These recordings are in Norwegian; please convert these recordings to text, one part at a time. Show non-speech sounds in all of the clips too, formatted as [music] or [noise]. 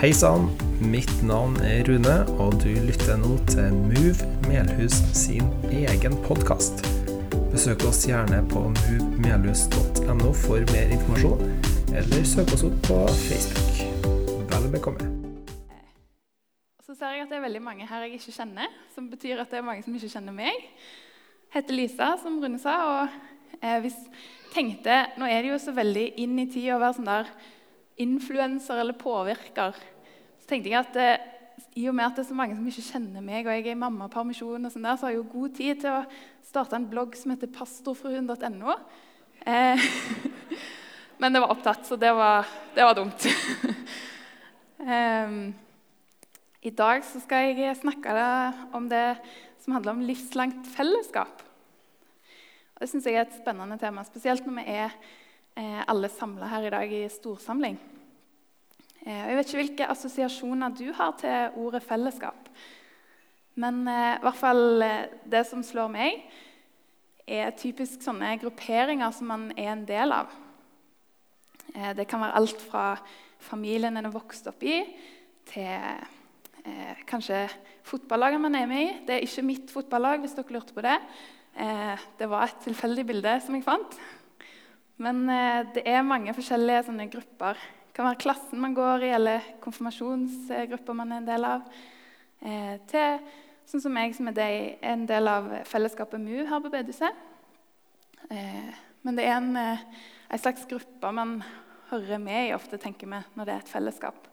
Hei sann, mitt navn er Rune, og du lytter nå til Move Melhus sin egen podkast. Besøk oss gjerne på movemelhus.no for mer informasjon, eller søk oss opp på Facebook. Vel bekomme. Så ser jeg at det er veldig mange her jeg ikke kjenner, som betyr at det er mange som ikke kjenner meg. Heter Lisa, som Rune sa, og hvis tenkte Nå er det jo så veldig inn i tida å være sånn der influenser eller påvirker. Tenkte jeg at eh, i og med at det er så mange som ikke kjenner meg, og jeg er i mammapermisjon, og sånn der, så har jeg jo god tid til å starte en blogg som heter pastorfruen.no. Eh, [laughs] men det var opptatt, så det var, det var dumt. [laughs] eh, I dag så skal jeg snakke om det som handler om livslangt fellesskap. Og det syns jeg er et spennende tema, spesielt når vi er eh, alle samla her i dag i storsamling. Eh, jeg vet ikke hvilke assosiasjoner du har til ordet fellesskap. Men eh, i hvert fall eh, det som slår meg, er typisk sånne grupperinger som man er en del av. Det kan være alt fra familien en er vokst opp i, til kanskje fotballaget man er med i. Det er ikke mitt fotballag, hvis dere lurte på det. Det var et tilfeldig bilde som jeg fant. Men det er mange forskjellige sånne grupper. Det kan være klassen man går i, eller konfirmasjonsgrupper man er en del av. Eh, til sånn som meg, som er en del av fellesskapet MU her på bedehuset. Eh, men det er en, en, slags gruppe man hører med i ofte, tenker vi, når det er et fellesskap.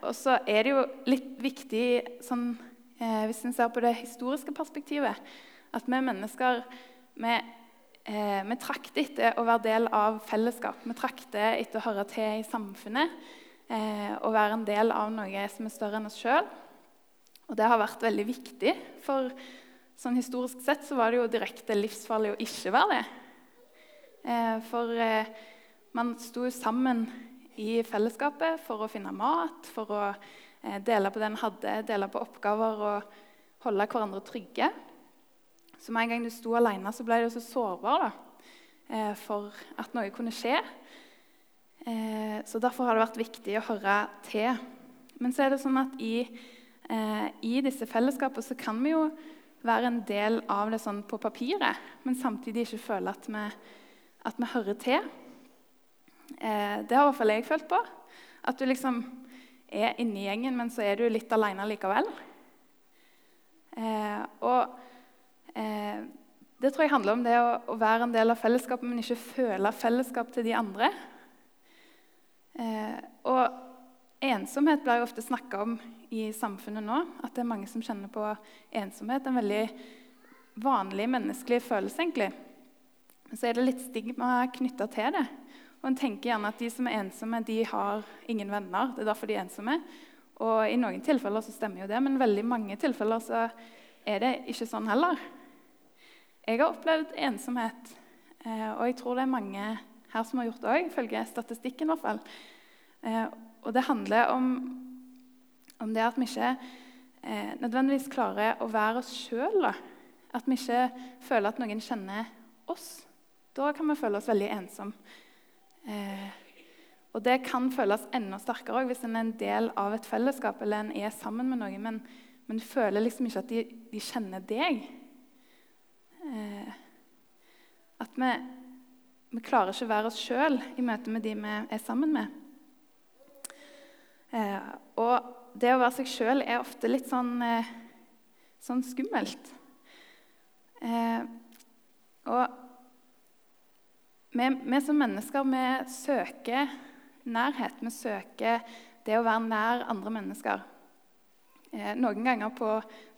og så er det jo litt viktig, sånn, hvis en ser på det historiske perspektivet, at vi mennesker vi Eh, vi trakter etter å være del av fellesskap. Vi trakter etter å høre til i samfunnet eh, og være en del av noe som er større enn oss sjøl. Og det har vært veldig viktig, for sånn historisk sett så var det jo direkte livsfarlig å ikke være det. Eh, for man sto sammen i fellesskapet for å finne mat, for å dele på det en hadde, dele på oppgaver og holde hverandre trygge. Så med en gang du sto alene, så ble du så sårbar da, eh, for at noe kunne skje. Eh, så Derfor har det vært viktig å høre til. Men så er det sånn at i, eh, i disse fellesskapene så kan vi jo være en del av det sånn på papiret, men samtidig ikke føle at vi, at vi hører til. det har i hvert fall jeg følt på. At du liksom er inni gjengen, men så er du litt alene likevel. og Eh, det tror jeg handler om det å, være en del av fellesskapet, men ikke føle fellesskap til de andre. Eh, og ensomhet blir jo ofte snakka om i samfunnet nå. At det er mange som kjenner på ensomhet. En veldig vanlig menneskelig følelse, egentlig. Men så er det litt stigma knytta til det. Og en tenker gjerne at de som er ensomme, de har ingen venner. Det er derfor de er ensomme. Og i noen tilfeller så stemmer jo det, men i veldig mange tilfeller så er det ikke sånn heller. Jeg har opplevd ensomhet, eh, og jeg tror det er mange her som har gjort det òg, ifølge statistikken. I hvert fall. Eh, og det handler om, om det at vi ikke eh, nødvendigvis klarer å være oss sjøl. At vi ikke føler at noen kjenner oss. Da kan vi føle oss veldig ensomme. Og det kan føles enda sterkere hvis en er en del av et fellesskap eller en er sammen med noen, men, men føler liksom ikke at de, de kjenner deg. Eh, at vi, vi, klarer ikke å være oss sjøl i møte med de vi er sammen med. Eh, og det å være seg sjøl er ofte litt sånn, eh, sånn skummelt. og vi, vi, som mennesker vi søker nærhet. Vi søker det å være nær andre mennesker. Eh, noen ganger på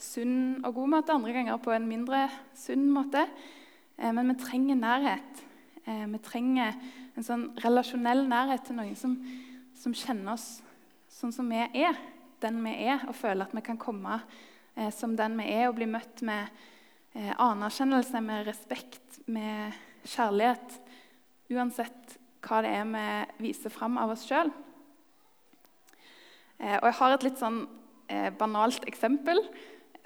sunn og god måte, andre ganger på en mindre sunn måte. Eh, men vi trenger nærhet. Eh, vi trenger en sånn relasjonell nærhet til noen som, som, kjenner oss sånn som vi er, den vi er, og føler at vi kan komme som den vi er, og bli møtt med anerkjennelse, med respekt, med kjærlighet. Uansett hva det er vi viser fram av oss sjøl. Og jeg har et litt sånn eh, banalt eksempel.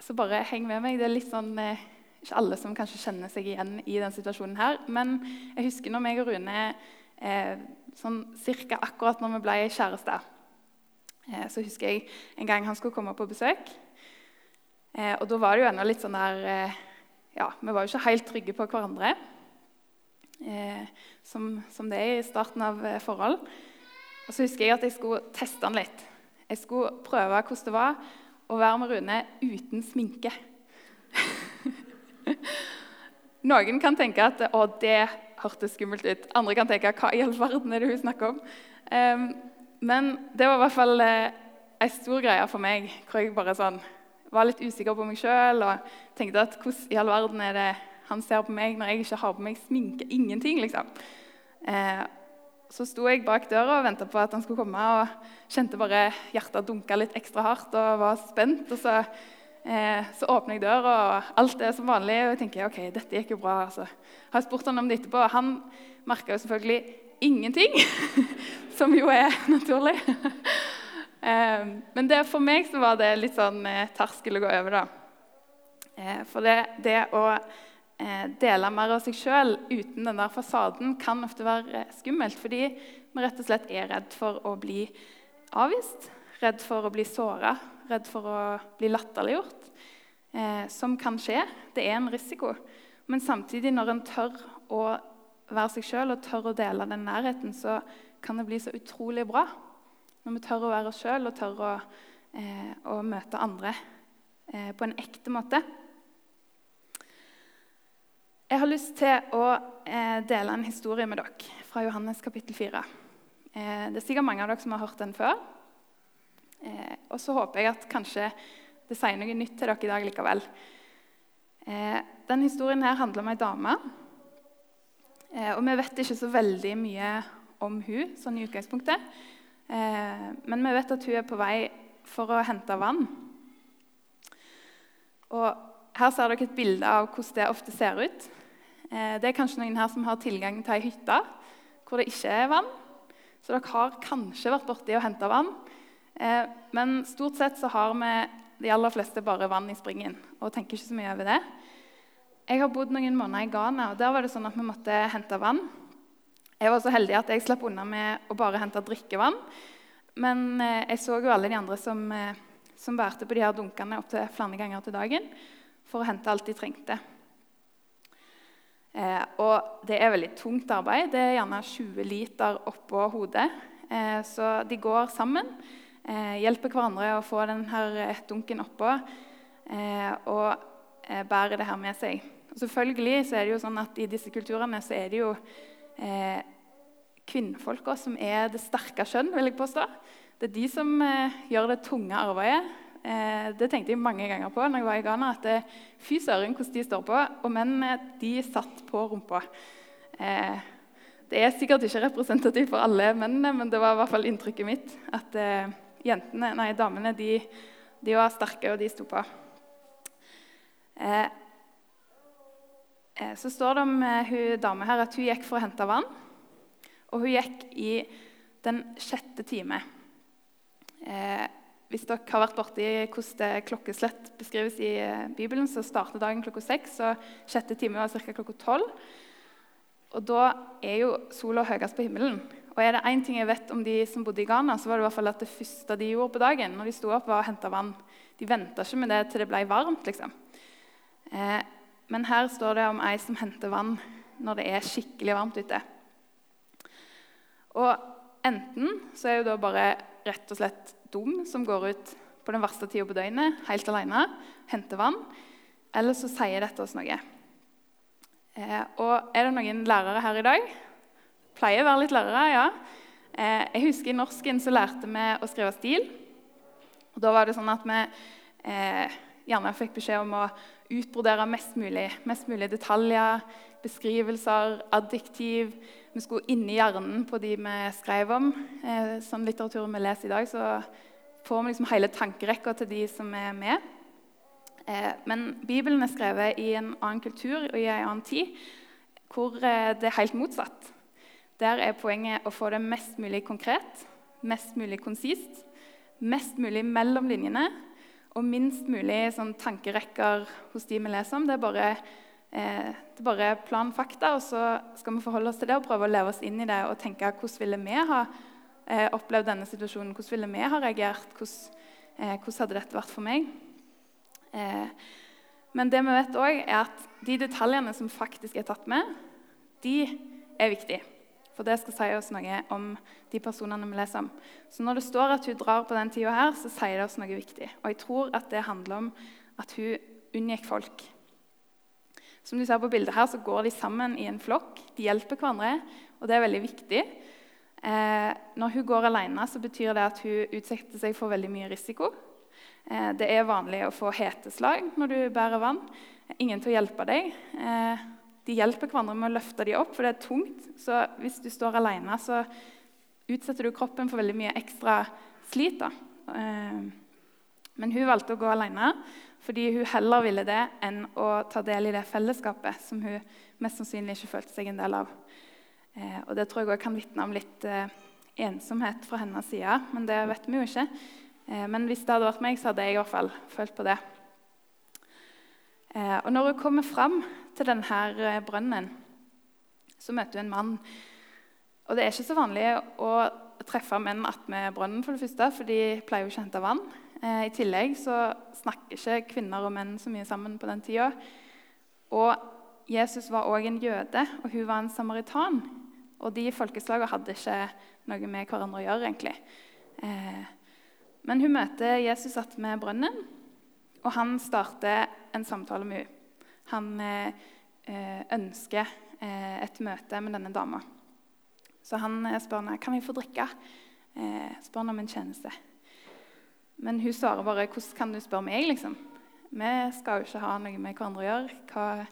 Så bare heng med meg. Det er litt sånn, eh, ikke alle som kanskje kjenner seg igjen i den situasjonen her. Men jeg husker når meg og Rune eh, sånn cirka akkurat når vi ble kjærester. Så husker jeg en gang han skulle komme på besøk. Og da var det jo ennå litt sånn der Ja, vi var jo ikke helt trygge på hverandre. Som, det er i starten av forhold. Og så husker jeg at jeg skulle teste han litt. Jeg skulle prøve hvordan det var å være med Rune uten sminke. [laughs] Noen kan tenke at å, det hørtes skummelt ut. Andre kan tenke hva i all verden er det hun snakker om? Um, men det var i hvert fall eh, ei stor greie for meg. hvor jeg bare sånn, var litt usikker på meg sjøl og tenkte at hvordan i all verden er det han ser på meg når jeg ikke har på meg sminke? Ingenting, liksom. Eh, så sto jeg bak døra og venta på at han skulle komme, og kjente bare hjertet dunka litt ekstra hardt og var spent. Og så Eh, så åpner jeg døra, og alt er som vanlig. Og jeg tenker ok, dette gikk jo bra. Altså. Jeg spurt han om det etterpå, og han merka jo selvfølgelig ingenting. [laughs] som jo er naturlig. [laughs] eh, men det, for meg så var det litt sånn eh, terskel å gå over, da. Eh, for det, det å dele mer av seg sjøl uten den der fasaden kan ofte være eh, skummelt. Fordi vi rett og slett er redd for å bli avvist, redd for å bli såra, redd for å bli latterliggjort, eh, som kan skje. Det er en risiko. Men samtidig, når en tør å være seg sjøl og tør å dele den nærheten, så kan det bli så utrolig bra. Når vi tør å være oss sjøl og tør å, eh, å, møte andre eh, på en ekte måte. Jeg har lyst til å eh, dele en historie med dere fra Johannes kapittel 4. Eh, det er sikkert mange av dere som har hørt den før. Eh, og så håper jeg at kanskje det sier noe nytt til dere i dag likevel. Den historien her handler om ei dame. Og vi vet ikke så veldig mye om hun, sånn i utgangspunktet. Men vi vet at hun er på vei for å hente vann. Og her ser dere et bilde av hvordan det ofte ser ut. Eh, det er kanskje noen her som har tilgang til ei hytte hvor det ikke er vann. Så dere har kanskje vært borti og henta vann. Eh, men stort sett så har vi de aller fleste bare vann i springen og tenker ikke så mye over det. Jeg har bodd noen måneder i Ghana, og der var det sånn at vi måtte hente vann. Jeg var så heldig at jeg slapp unna med å bare hente drikkevann. Men eh, jeg så jo alle de andre som, som bærte på de her dunkene opptil flere ganger til dagen for å hente alt de trengte. Eh, og det er veldig tungt arbeid. Det er gjerne 20 liter oppå hodet. Eh, så de går sammen eh, hjelper hverandre å få denne eh, dunken oppå eh, og eh, bærer det her med seg. Og selvfølgelig så er det jo sånn at I disse kulturene så er det jo eh, kvinnfolka som er det sterke kjønn. vil jeg påstå. Det er de som gjør det tunge arbeidet. Eh, det tenkte jeg mange ganger på når jeg var i Ghana. at Fy søren hvordan de står på. Og mennene de satt på rumpa. det er sikkert ikke representativt for alle mennene, men det var i hvert fall inntrykket mitt. at jentene, nei, damene de, de, var sterke, og de sto på. Eh, eh, så står det om eh, hun dame her at hun gikk for å hente vann. Og hun gikk i den sjette time. Eh, hvis dere har vært borti hvordan det klokkeslett beskrives i eh, Bibelen, så starter dagen klokka seks, og sjette time var ca. klokka tolv. Og da er jo sola høyest på himmelen. Og er det én ting jeg vet om de som bodde i Ghana, så var det i hvert fall at det første de gjorde på dagen, når de sto opp, var å hente vann. De venta ikke med det til det ble varmt. liksom. Eh, men her står det om ei som henter vann når det er skikkelig varmt ute. Og enten så er jo da bare rett og slett dum som går ut på den verste tida på døgnet helt alene, henter vann, eller så sier dette oss noe. Eh, og er det noen lærere her i dag pleier å være litt lærere, ja. Eh, jeg husker I norsken så lærte vi å skrive stil. Og Da var det sånn at vi eh, gjerne fikk beskjed om å utbrodere mest mulig. Mest mulig detaljer, beskrivelser, adjektiv. Vi skulle inni hjernen på de vi skrev om. Eh, sånn litteratur vi leser i dag, så får vi liksom hele tankerekka til de som er med. Eh, men Bibelen er skrevet i en annen kultur og i en annen tid hvor eh, det er helt motsatt. Der er poenget å få det mest mulig konkret, mest mulig konsist, mest mulig mellom linjene og minst mulig sånn, tankerekker hos de vi leser om. Det er bare, eh, det er bare plan fakta, og så skal vi forholde oss til det og prøve å leve oss inn i det og tenke hvordan ville vi ha eh, opplevd denne situasjonen, hvordan ville vi ha reagert? Hvordan, eh, hvordan hadde dette vært for meg? Eh, men det vi vet også, er at de detaljene som faktisk er tatt med, de er viktige. For det skal si oss noe om de personene vi leser om. Så når det står at hun drar på den tida her, så sier det oss noe viktig. Og jeg tror at det handler om at hun unngikk folk. Som du ser på bildet her, så går de sammen i en flokk. De hjelper hverandre, og det er veldig viktig. Eh, når hun går alene, så betyr det at hun utsetter seg for veldig mye risiko. Eh, det er vanlig å få heteslag når du bærer vann. Ingen til å hjelpe deg. Eh, de hjelper hverandre med å løfte dem opp, for det er tungt. Så hvis du står alene, så utsetter du kroppen for veldig mye ekstra slit. Da. Eh, men hun valgte å gå alene fordi hun heller ville det enn å ta del i det fellesskapet som hun mest sannsynlig ikke følte seg en del av. Eh, og Det tror jeg også kan vitne om litt eh, ensomhet fra hennes side, men det vet vi jo ikke. Eh, men hvis det hadde vært meg, så hadde jeg i hvert fall følt på det. Eh, og Når hun kommer fram til denne eh, brønnen, så møter hun en mann. Og Det er ikke så vanlig å treffe menn attmed brønnen, for det første, for de pleier jo ikke å hente vann. Eh, I tillegg så snakker ikke kvinner og menn så mye sammen på den tida. Og Jesus var òg en jøde, og hun var en samaritan. Og de folkeslagene hadde ikke noe med hverandre å gjøre. egentlig. Eh, men hun møter Jesus satt med brønnen, og han starter en samtale med henne. Han eh, ønsker et møte med denne dama. Så han spør henne kan jeg få drikke. spør henne om en tjeneste. Men hun svarer bare 'Hvordan kan du spørre meg?' liksom? Vi skal jo ikke ha noe med hverandre å gjøre. Hva,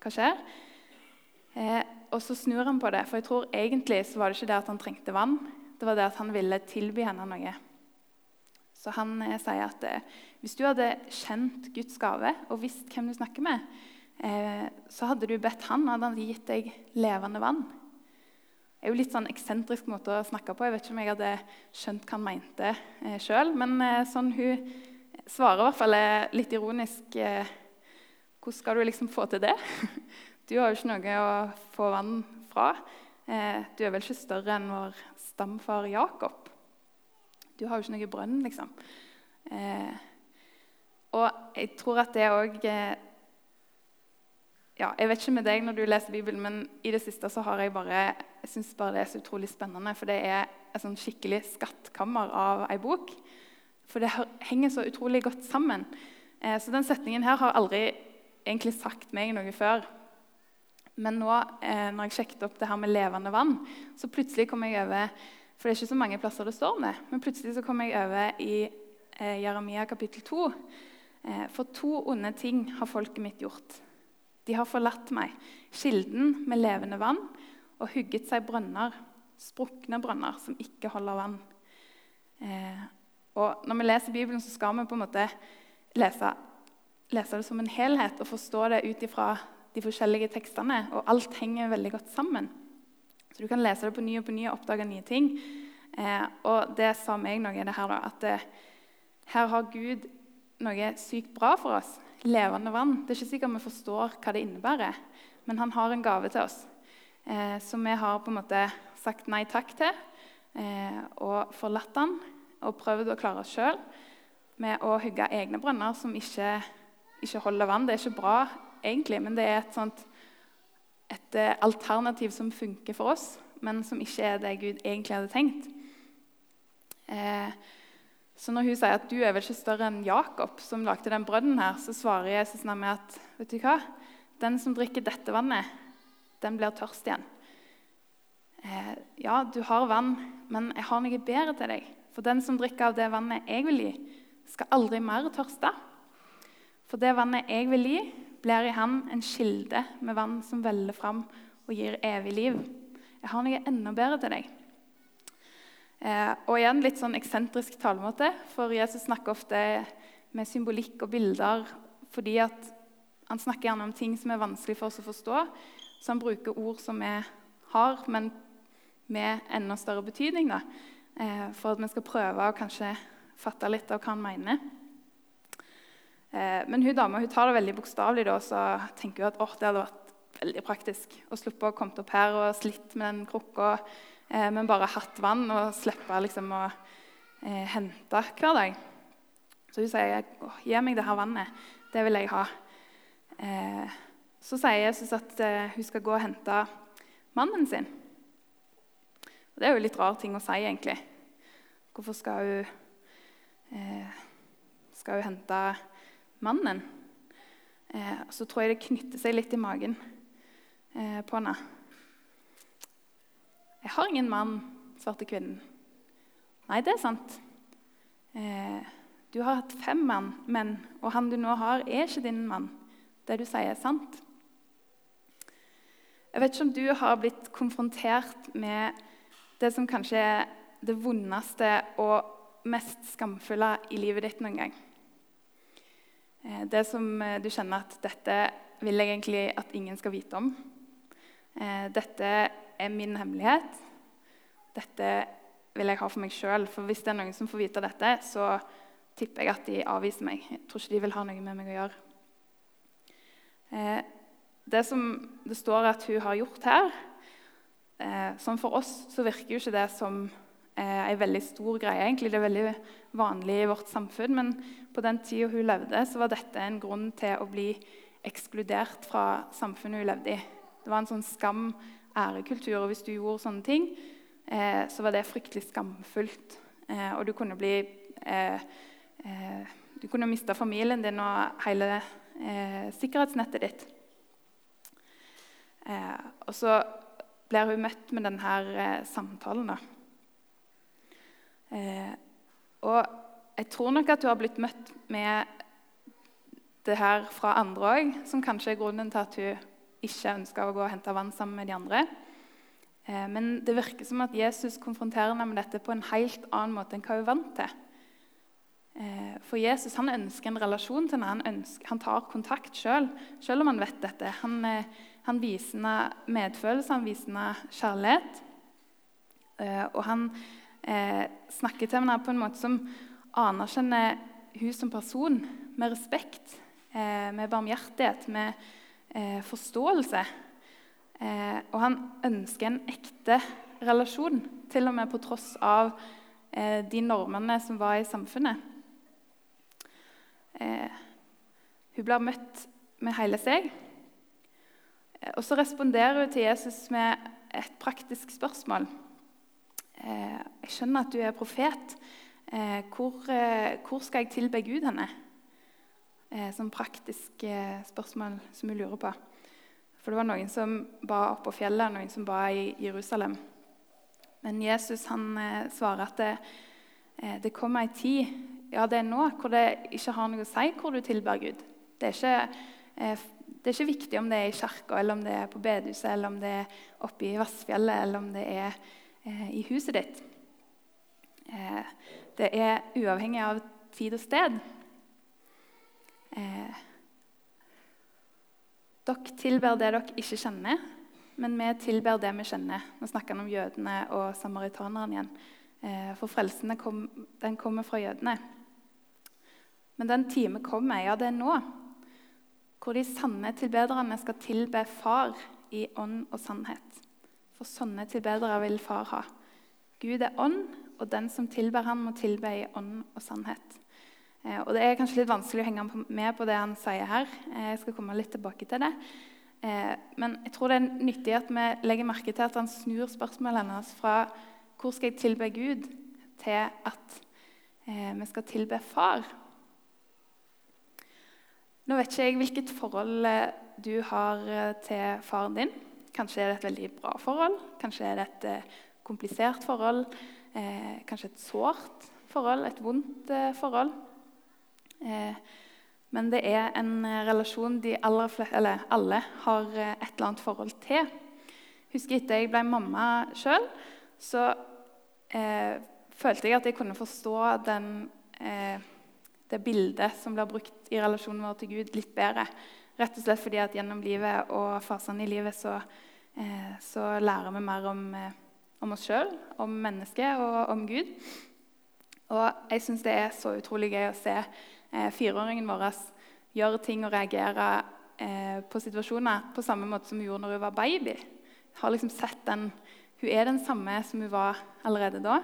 hva skjer? Eh, og så snur han på det, for jeg tror egentlig så var det ikke det at han trengte vann. Det var det at han ville tilby henne noe. Så han eh, sier at eh, hvis du hadde kjent Guds gave og visst hvem du snakker med, eh, så hadde du bedt han, hadde han gitt deg levende vann er jo litt sånn eksentrisk måte å snakke på. Jeg vet ikke om jeg hadde skjønt hva han mente eh, sjøl. Men eh, sånn hun svarer i hvert fall litt ironisk eh, Hvordan skal du liksom få til det? [laughs] Du har jo ikke noe å få vann fra. Eh, du er vel ikke større enn vår stamfar Jakob. Du har jo ikke noe brønn, liksom. Og jeg tror at det òg ja, Jeg vet ikke med deg når du leser Bibelen, men i det siste så har jeg bare jeg syns bare det er så utrolig spennende. For det er et sånn skikkelig skattkammer av ei bok. For det henger så utrolig godt sammen. Eh, så den setningen her har aldri egentlig sagt meg noe før. Men nå eh, når jeg sjekket opp det her med levende vann, så plutselig kom jeg over For det er ikke så mange plasser det står om det, men plutselig så kom jeg over i eh, Jeremia kapittel 2. Eh, for to onde ting har folket mitt gjort. De har forlatt meg, kilden med levende vann, og hugget seg brønner, sprukne brønner som ikke holder vann. Eh, og Når vi leser Bibelen, så skal vi på en måte lese, lese det som en helhet og forstå det ut ifra de forskjellige tekstene. Og alt henger veldig godt sammen. Så du kan lese det på ny og på ny og oppdage nye ting. Eh, og det sa meg noe det her, da, at eh, her har Gud noe sykt bra for oss levende vann. Det er ikke sikkert vi forstår hva det innebærer, men han har en gave til oss eh, som vi har på en måte sagt nei takk til eh, og forlatt han og prøvd å klare oss sjøl med å hugge egne brønner som ikke, ikke, holder vann. Det er ikke bra egentlig, men det er et, sånt, et eh, alternativ som funker for oss, men som ikke er det Gud egentlig hadde tenkt. Eh, så når hun sier at du er vel ikke større enn Jakob, som lagde den brønnen, her, så svarer Jesus med at vet du hva? den som drikker dette vannet, den blir tørst igjen. Eh, ja, du har vann, men jeg har noe bedre til deg. For den som drikker av det vannet jeg vil gi, skal aldri mer tørste. For det vannet jeg vil gi, blir i han en kilde med vann som veller fram og gir evig liv. Jeg har noe enda bedre til deg. Eh, og igjen litt sånn eksentrisk talemåte, for Jesus snakker ofte med symbolikk og bilder fordi at han snakker gjerne om ting som er vanskelig for oss å forstå. Så han bruker ord som vi har, men med enda større betydning. Da, eh, for at vi skal prøve å kanskje fatte litt av hva han mener. Eh, men hun dama hun tar det veldig bokstavelig og så tenker hun at det hadde vært veldig praktisk å sluppe å komme opp her og slitt med den krukka eh, men bare hatt vann og slippe liksom, å eh, hente hver dag. Så hun sier gi meg det her vannet. Det vil jeg ha. Eh, så sier Jesus at eh, hun skal gå og hente mannen sin. Og det er jo litt rar ting å si, egentlig. Hvorfor skal hun, eh, skal hun hente mannen? Eh, så tror jeg det knytter seg litt i magen på henne. Jeg har ingen mann, svarte kvinnen. Nei, det er sant. Eh, du har hatt fem mann, menn, og han du nå har, er ikke din mann. Det du sier, er sant. Jeg vet ikke om du har blitt konfrontert med det som kanskje er det vondeste og mest skamfulle i livet ditt noen gang. Eh, det som eh, du kjenner at dette vil jeg egentlig at ingen skal vite om. Eh, dette er min hemmelighet. Dette vil jeg ha for meg sjøl. For hvis det er noen som får vite dette, så tipper jeg at de avviser meg. Jeg tror ikke de vil ha noe med meg å gjøre. Eh, det som det står at hun har gjort her eh, Sånn for oss så virker jo ikke det som eh, en veldig stor greie. egentlig. Det er veldig vanlig i vårt samfunn. Men på den tida hun levde, så var dette en grunn til å bli ekskludert fra samfunnet hun levde i. Det var en sånn skam-ærekultur. og Hvis du gjorde sånne ting, eh, så var det fryktelig skamfullt. Eh, og du kunne bli eh, eh Du kunne miste familien din og hele eh, sikkerhetsnettet ditt. Og så blir hun møtt med denne samtalen. da. og jeg tror nok at hun har blitt møtt med det her fra andre òg, som kanskje er grunnen til at hun ikke ønska å gå og hente vann sammen med de andre. Eh, men det virker som at Jesus konfronterer henne med dette på en helt annen måte enn hva hun er vant til. Eh, for Jesus han ønsker en relasjon til henne. Han, ønsker, han tar kontakt sjøl, selv, selv om han vet dette. Han, eh, han viser henne medfølelse, han viser henne kjærlighet. Og han snakker til henne på en måte som anerkjenner hun som person med respekt, med barmhjertighet, med eh, forståelse. Eh, og han ønsker en ekte relasjon, til og med på tross av eh, de normene som var i samfunnet. Eh, hun blir møtt med hele seg. Eh, og så responderer hun til Jesus med et praktisk spørsmål. Eh, jeg skjønner at du er profet. Hvor, hvor skal jeg tilbe Gud henne? Eh, sånn praktiske eh, spørsmål som hun lurer på. For det var noen som ba opp på fjellet, noen som ba i Jerusalem. Men Jesus han eh, svarer at det, eh, det kommer ei tid, ja det er nå, hvor det ikke har noe å si hvor du tilber Gud. Det er ikke, eh, det er ikke viktig om det er i kirka, eller om det er på bedehuset, eller om det er oppe i Vassfjellet, eller om det er i huset ditt. det er uavhengig av tid og sted. Eh, dere tilber det dere ikke kjenner, men vi tilber det vi kjenner. Nå snakker han om jødene og samaritanerne igjen. Eh, for frelsen kom, den kommer fra jødene. Men den time kommer, ja, det er nå, hvor de sanne tilbederne skal tilbe Far i ånd og sannhet. For sånne tilbedere vil Far ha. Gud er ånd, og den som tilber han må tilbe i ånd og sannhet. Eh, og Det er kanskje litt vanskelig å henge med på det han sier her. Eh, jeg skal komme litt tilbake til det. Eh, men jeg tror det er nyttig at vi legger merke til at han snur spørsmålet hennes fra 'Hvor skal jeg tilbe Gud?' til at vi skal tilbe Far. Nå vet ikke jeg hvilket forhold du har til faren din. Kanskje er det et veldig bra forhold, kanskje er det et komplisert forhold. kanskje et sårt forhold, et vondt forhold. Eh, men det er en eh, relasjon de alle har eh, et eller annet forhold til. Husker etter jeg ble mamma sjøl, så eh, følte jeg at jeg kunne forstå den, eh, det bildet som blir brukt i relasjonen vår til Gud, litt bedre. Rett og slett fordi at gjennom livet og fasene i livet så, eh, så lærer vi mer om, om oss sjøl, om mennesket og om Gud. Og jeg syns det er så utrolig gøy å se fireåringen vår gjør ting og reagerer eh, på situasjoner på samme måte som hun gjorde når hun var baby. Liksom den, hun er den samme som hun var allerede da.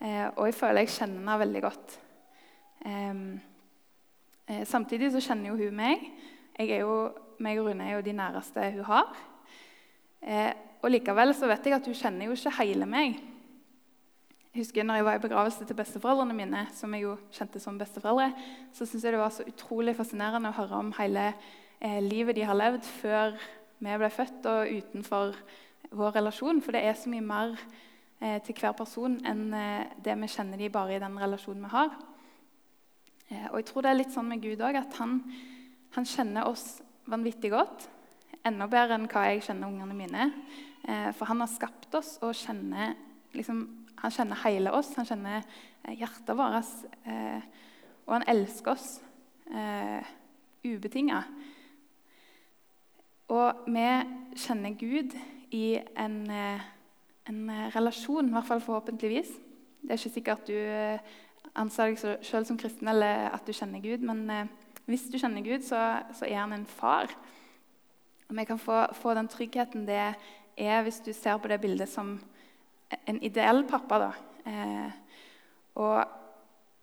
Eh, og jeg føler jeg kjenner henne veldig godt. Eh, eh, samtidig så kjenner jo hun meg. Jo, meg og Rune er jo de næreste hun har. Eh, og likevel så vet jeg at hun kjenner jo ikke hele meg. Jeg husker når jeg var i begravelse til besteforeldrene mine, som jeg jo kjente som besteforeldre, så syntes jeg det var så utrolig fascinerende å høre om hele eh, livet de har levd før vi ble født, og utenfor vår relasjon. For det er så mye mer eh, til hver person enn eh, det vi kjenner de bare i den relasjonen vi har. Eh, og jeg tror det er litt sånn med Gud òg, at han, han, kjenner oss vanvittig godt. Enda bedre enn hva jeg kjenner ungene mine. Eh, for han har skapt oss og kjenner liksom, han kjenner hele oss, han kjenner eh, hjertet vårt. Eh, og han elsker oss eh, ubetinga. Og vi kjenner Gud i en, eh, en, relasjon, i hvert fall forhåpentligvis. Det er ikke sikkert at du anser deg sjøl som kristen eller at du kjenner Gud, men hvis du kjenner Gud, så, så, er han en far. Og vi kan få, få den tryggheten det er hvis du ser på det bildet som en ideell pappa. da. Eh, og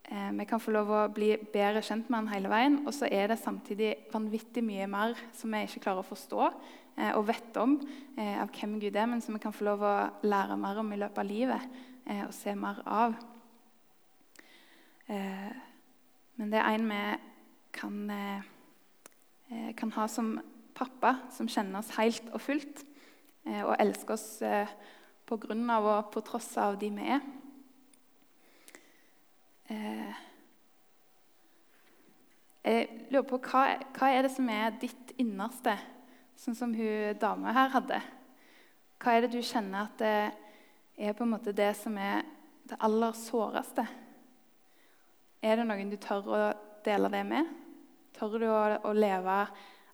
eh, vi kan få lov å bli bedre kjent med han hele veien. Og så er det samtidig vanvittig mye mer som vi ikke klarer å forstå eh, og vet om eh, av hvem Gud er, men som vi kan få lov å lære mer om i løpet av livet eh, og se mer av. Eh, men det er en vi kan, kan ha som pappa, som kjenner oss helt og fullt og elsker oss på grunn av og på tross av de vi er. Eh, jeg lurer på hva, er det som er ditt innerste, sånn som hun dama her hadde? Hva er det du kjenner at det er på en måte det som er det aller såreste? Er det noen du tør å dele det med? Tør du å leve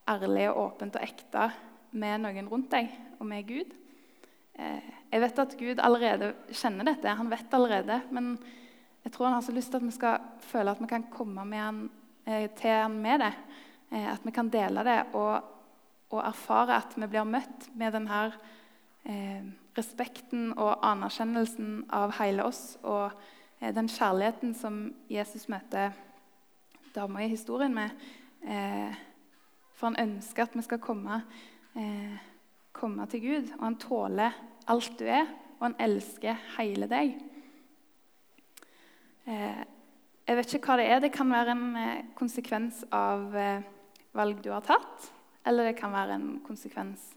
ærlig og åpent og ekte med noen rundt deg og med Gud? Eh, jeg vet at Gud allerede kjenner dette. Han vet allerede. Men jeg tror han har så lyst til at vi skal føle at vi kan komme han, eh, til han med det. Eh, at vi kan dele det og, og, erfare at vi blir møtt med denne eh, respekten og anerkjennelsen av hele oss. Og eh, den kjærligheten som Jesus møter dama i historien med. Eh, for han ønsker at vi skal komme eh, komme til Gud, og han tåler alt du er, og han elsker hele deg. Eh, jeg vet ikke hva det er. Det kan være en eh, konsekvens av eh, valg du har tatt, eller det kan være en konsekvens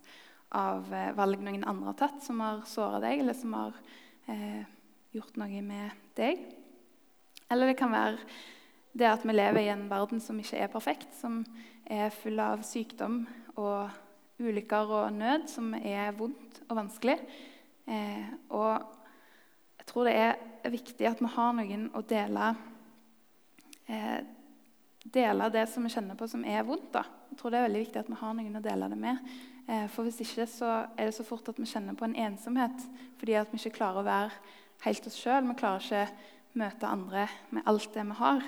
av valg noen andre har tatt, som har såra deg, eller som har eh, gjort noe med deg. Eller det kan være det at vi lever i en verden som ikke er perfekt, som er full av sykdom og ulykker og nød som er vondt og vanskelig. Eh, og jeg tror det er viktig at vi har noen å dele eh, dele det som vi kjenner på som er vondt. da. Jeg tror det er veldig viktig at vi har noen å dele det med. Eh, for hvis ikke så er det så fort at vi kjenner på en ensomhet fordi at vi ikke klarer å være helt oss sjøl. Vi klarer ikke møte andre med alt det vi har.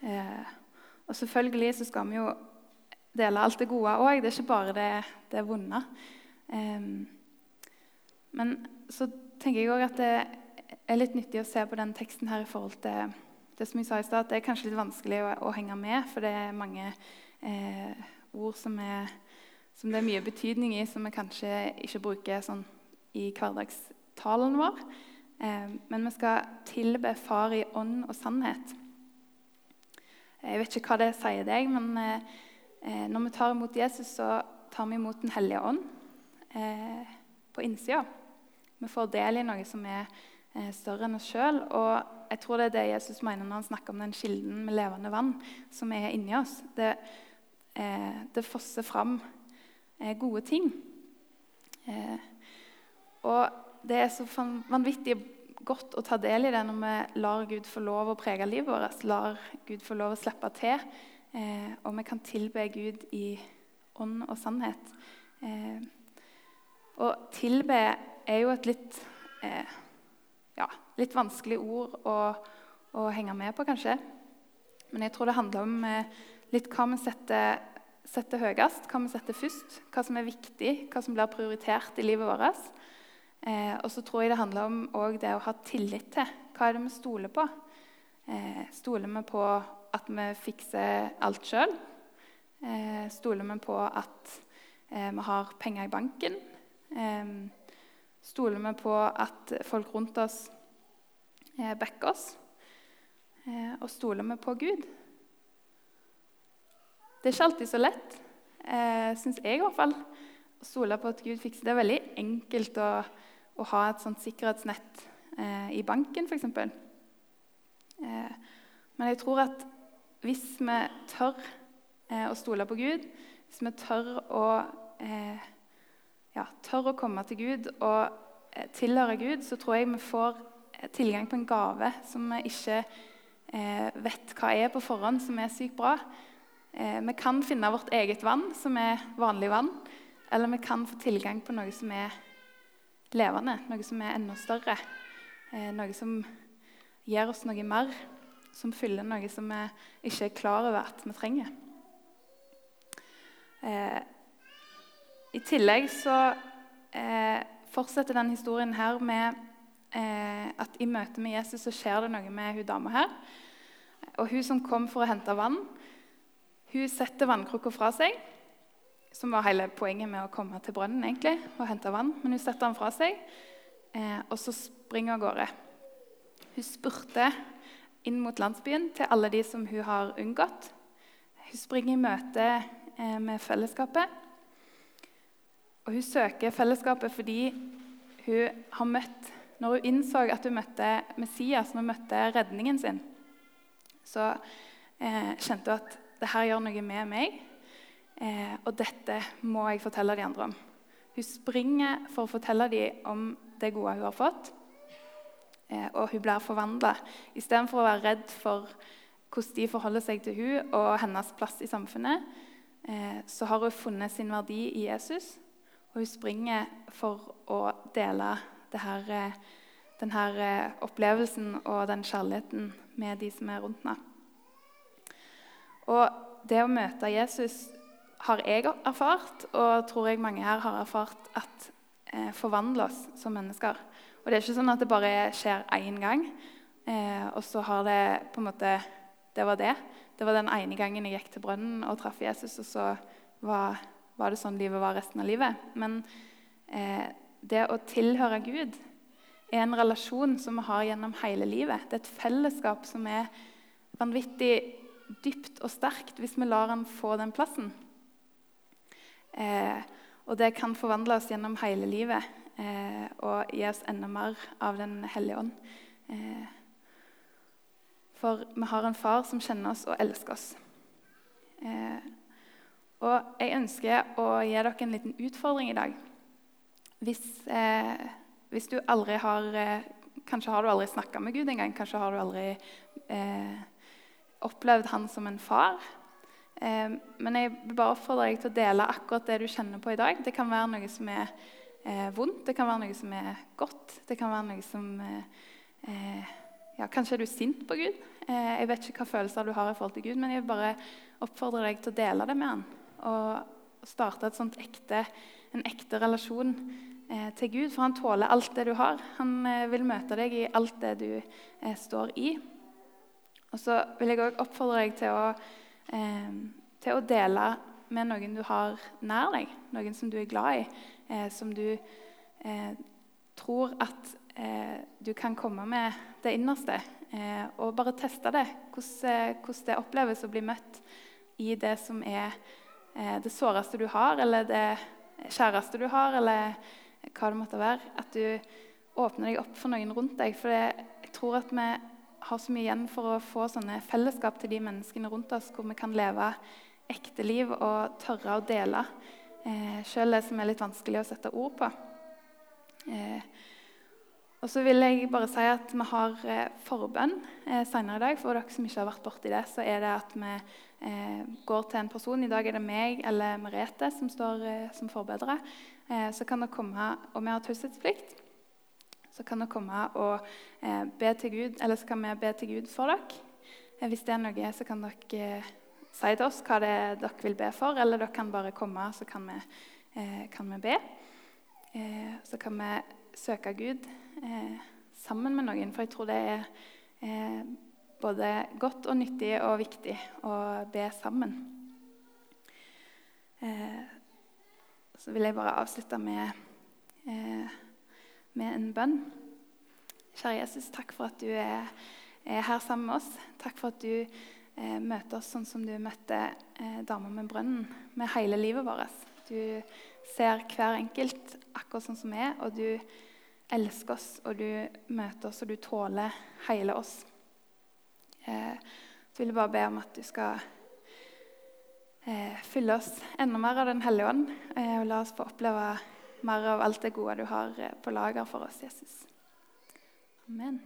Eh, og selvfølgelig så skal vi jo dele alt det gode òg. Det er ikke bare det, det vonde. Um, men så tenker jeg òg at det er litt nyttig å se på den teksten her i forhold til det som jeg sa i stad, at det er kanskje litt vanskelig å, å henge med, for det er mange eh, ord som, er, som, det er mye betydning i, som vi kanskje ikke bruker sånn i hverdagstalen vår. Eh, men vi skal tilbe Far i ånd og sannhet. Jeg vet ikke hva det sier deg, men eh, når vi tar imot Jesus, så tar vi imot Den hellige ånd eh, på innsida. Vi får del i noe som er eh, større enn oss sjøl. Og jeg tror det er det Jesus mener når han snakker om den kilden med levende vann som er inni oss. Det, eh, det fosser fram eh, gode ting. Eh, og det er så vanvittig godt å ta del i det når vi lar Gud få lov å prege livet vårt. Lar Gud få lov å slippe til Eh, og vi kan tilbe Gud i ånd og sannhet. Eh, og tilbe er jo et litt, eh, ja, litt vanskelig ord å, å, henge med på, kanskje. Men jeg tror det handler om eh, litt hva vi setter, setter høyest, hva vi setter først. Hva som er viktig, hva som blir prioritert i livet vårt. Eh, og så tror jeg det handler om det å ha tillit til. Hva er det vi stoler på? Eh, stoler vi på at vi fikser alt sjøl? Eh, stoler vi på at eh, vi har penger i banken? Eh, stoler vi på at folk rundt oss backer oss? og stoler vi på Gud? Det er ikke alltid så lett, syns jeg i hvert fall, å stole på at Gud fikser det. er veldig enkelt å å ha et sånt sikkerhetsnett i banken, f.eks. Men jeg tror at hvis vi tør eh, å stole på Gud, hvis vi tør å, eh, ja, tør å komme til Gud og eh, tilhøre Gud, så tror jeg vi får eh, tilgang på en gave som vi ikke vet hva er på forhånd, som er sykt bra. vi kan finne vårt eget vann, som er vanlig vann, eller vi kan få tilgang på noe som er levende, noe som er enda større. Eh, noe som gir oss noe mer, som fyller noe som vi ikke er klar over at vi trenger. Eh, I tillegg så eh, fortsetter denne historien her med eh, at i møte med Jesus så skjer det noe med hun dama her. Og hun som kom for å hente vann, hun setter vannkrukka fra seg som var hele poenget med å komme til brønnen egentlig, og hente vann. Men hun setter den fra seg, eh, og så springer hun av gårde. Hun spurter inn mot landsbyen til alle de som hun har unngått. Hun springer i møte eh, med fellesskapet. Og hun søker fellesskapet fordi hun har møtt Når hun innså at hun møtte Messias, når hun møtte redningen sin, så eh, kjente hun at det her gjør noe med meg. Eh, og dette må jeg fortelle de andre om. Hun springer for å fortelle dem om det gode hun har fått. Eh, og hun blir forvandla. Istedenfor å være redd for hvordan de forholder seg til hun og hennes plass i samfunnet, eh, så har hun funnet sin verdi i Jesus. Og hun springer for å dele denne, eh, denne opplevelsen og den kjærligheten med de som er rundt henne. Og det å møte Jesus har jeg erfart, og tror jeg mange her har erfart, at forvandler oss som mennesker. Og det er ikke sånn at det bare skjer én gang, eh, og så har det på en måte Det var det. Det var den ene gangen jeg gikk til brønnen og traff Jesus, og så var, var, det sånn livet var resten av livet. Men eh, det å tilhøre Gud er en relasjon som vi har gjennom hele livet. Det er et fellesskap som er vanvittig dypt og sterkt hvis vi lar han få den plassen. Eh, og det kan forvandle oss gjennom hele livet og gi oss enda mer av Den hellige ånd. Eh, for vi har en far som kjenner oss og elsker oss. Eh, og jeg ønsker å gi dere en liten utfordring i dag. Hvis, eh, hvis du aldri har eh, Kanskje har du aldri snakka med Gud engang. Kanskje har du aldri opplevd han som en far. Eh, men jeg bare oppfordrer deg til å dele akkurat det du kjenner på i dag. Det kan være noe som er eh, vondt, det kan være noe som er godt. Det kan være noe som eh, ja, Kanskje er du sint på Gud. jeg vet ikke hva følelser du har i forhold til Gud, men jeg vil bare oppfordre deg til å dele det med han. Og starte ekte, en ekte relasjon til Gud. For han tåler alt det du har. Han vil møte deg i alt det du står i. Og så vil jeg òg oppfordre deg til å eh, til å dele med noen du har nær deg, noen som du er glad i, eh, som du eh, tror at eh, du kan komme med det innerste. Eh, og bare teste det, eh, hvordan, det oppleves å bli møtt i det som er det såreste du har, eller det kjæreste du har, eller hva det måtte være. At du åpner deg opp for noen rundt deg. For jeg tror at vi har så mye igjen for å få sånne fellesskap til de menneskene rundt oss, hvor vi kan leve ekte liv og tørre å dele eh, sjøl som er litt vanskelig å sette ord på. Eh, og så vil jeg bare si at Vi har eh, forbønn eh, senere i dag. For dere som ikke har vært borti det, så er det at vi eh, går til en person. I dag er det meg eller Merete som står eh, som forbedere. Eh, så kan dere komme, og vi har taushetsplikt så kan dere komme og eh, be til Gud, eller så kan vi be til Gud for dere. Hvis det er noe, så kan dere si til oss hva det er dere vil be for, eller dere kan bare komme, så kan vi, kan vi be. så kan vi søke Gud eh, sammen med noen. For jeg tror det er eh, både godt og nyttig og viktig å be sammen. Eh, så vil jeg bare avslutte med, eh, med en bønn. Kjære Jesus, takk for at du er, er, her sammen med oss. Takk for at du eh, møter oss sånn som du møtte eh, dama med brønnen, med hele livet vårt. Du ser hver enkelt akkurat sånn som vi er, og du elsker oss, og du møter oss, og du tåler hele oss. Eh, så vil jeg bare be om at du skal eh, fylle oss enda mer av Den hellige ånd, eh, og la oss få oppleve mer av alt det gode du har eh, på lager for oss, Jesus. Amen.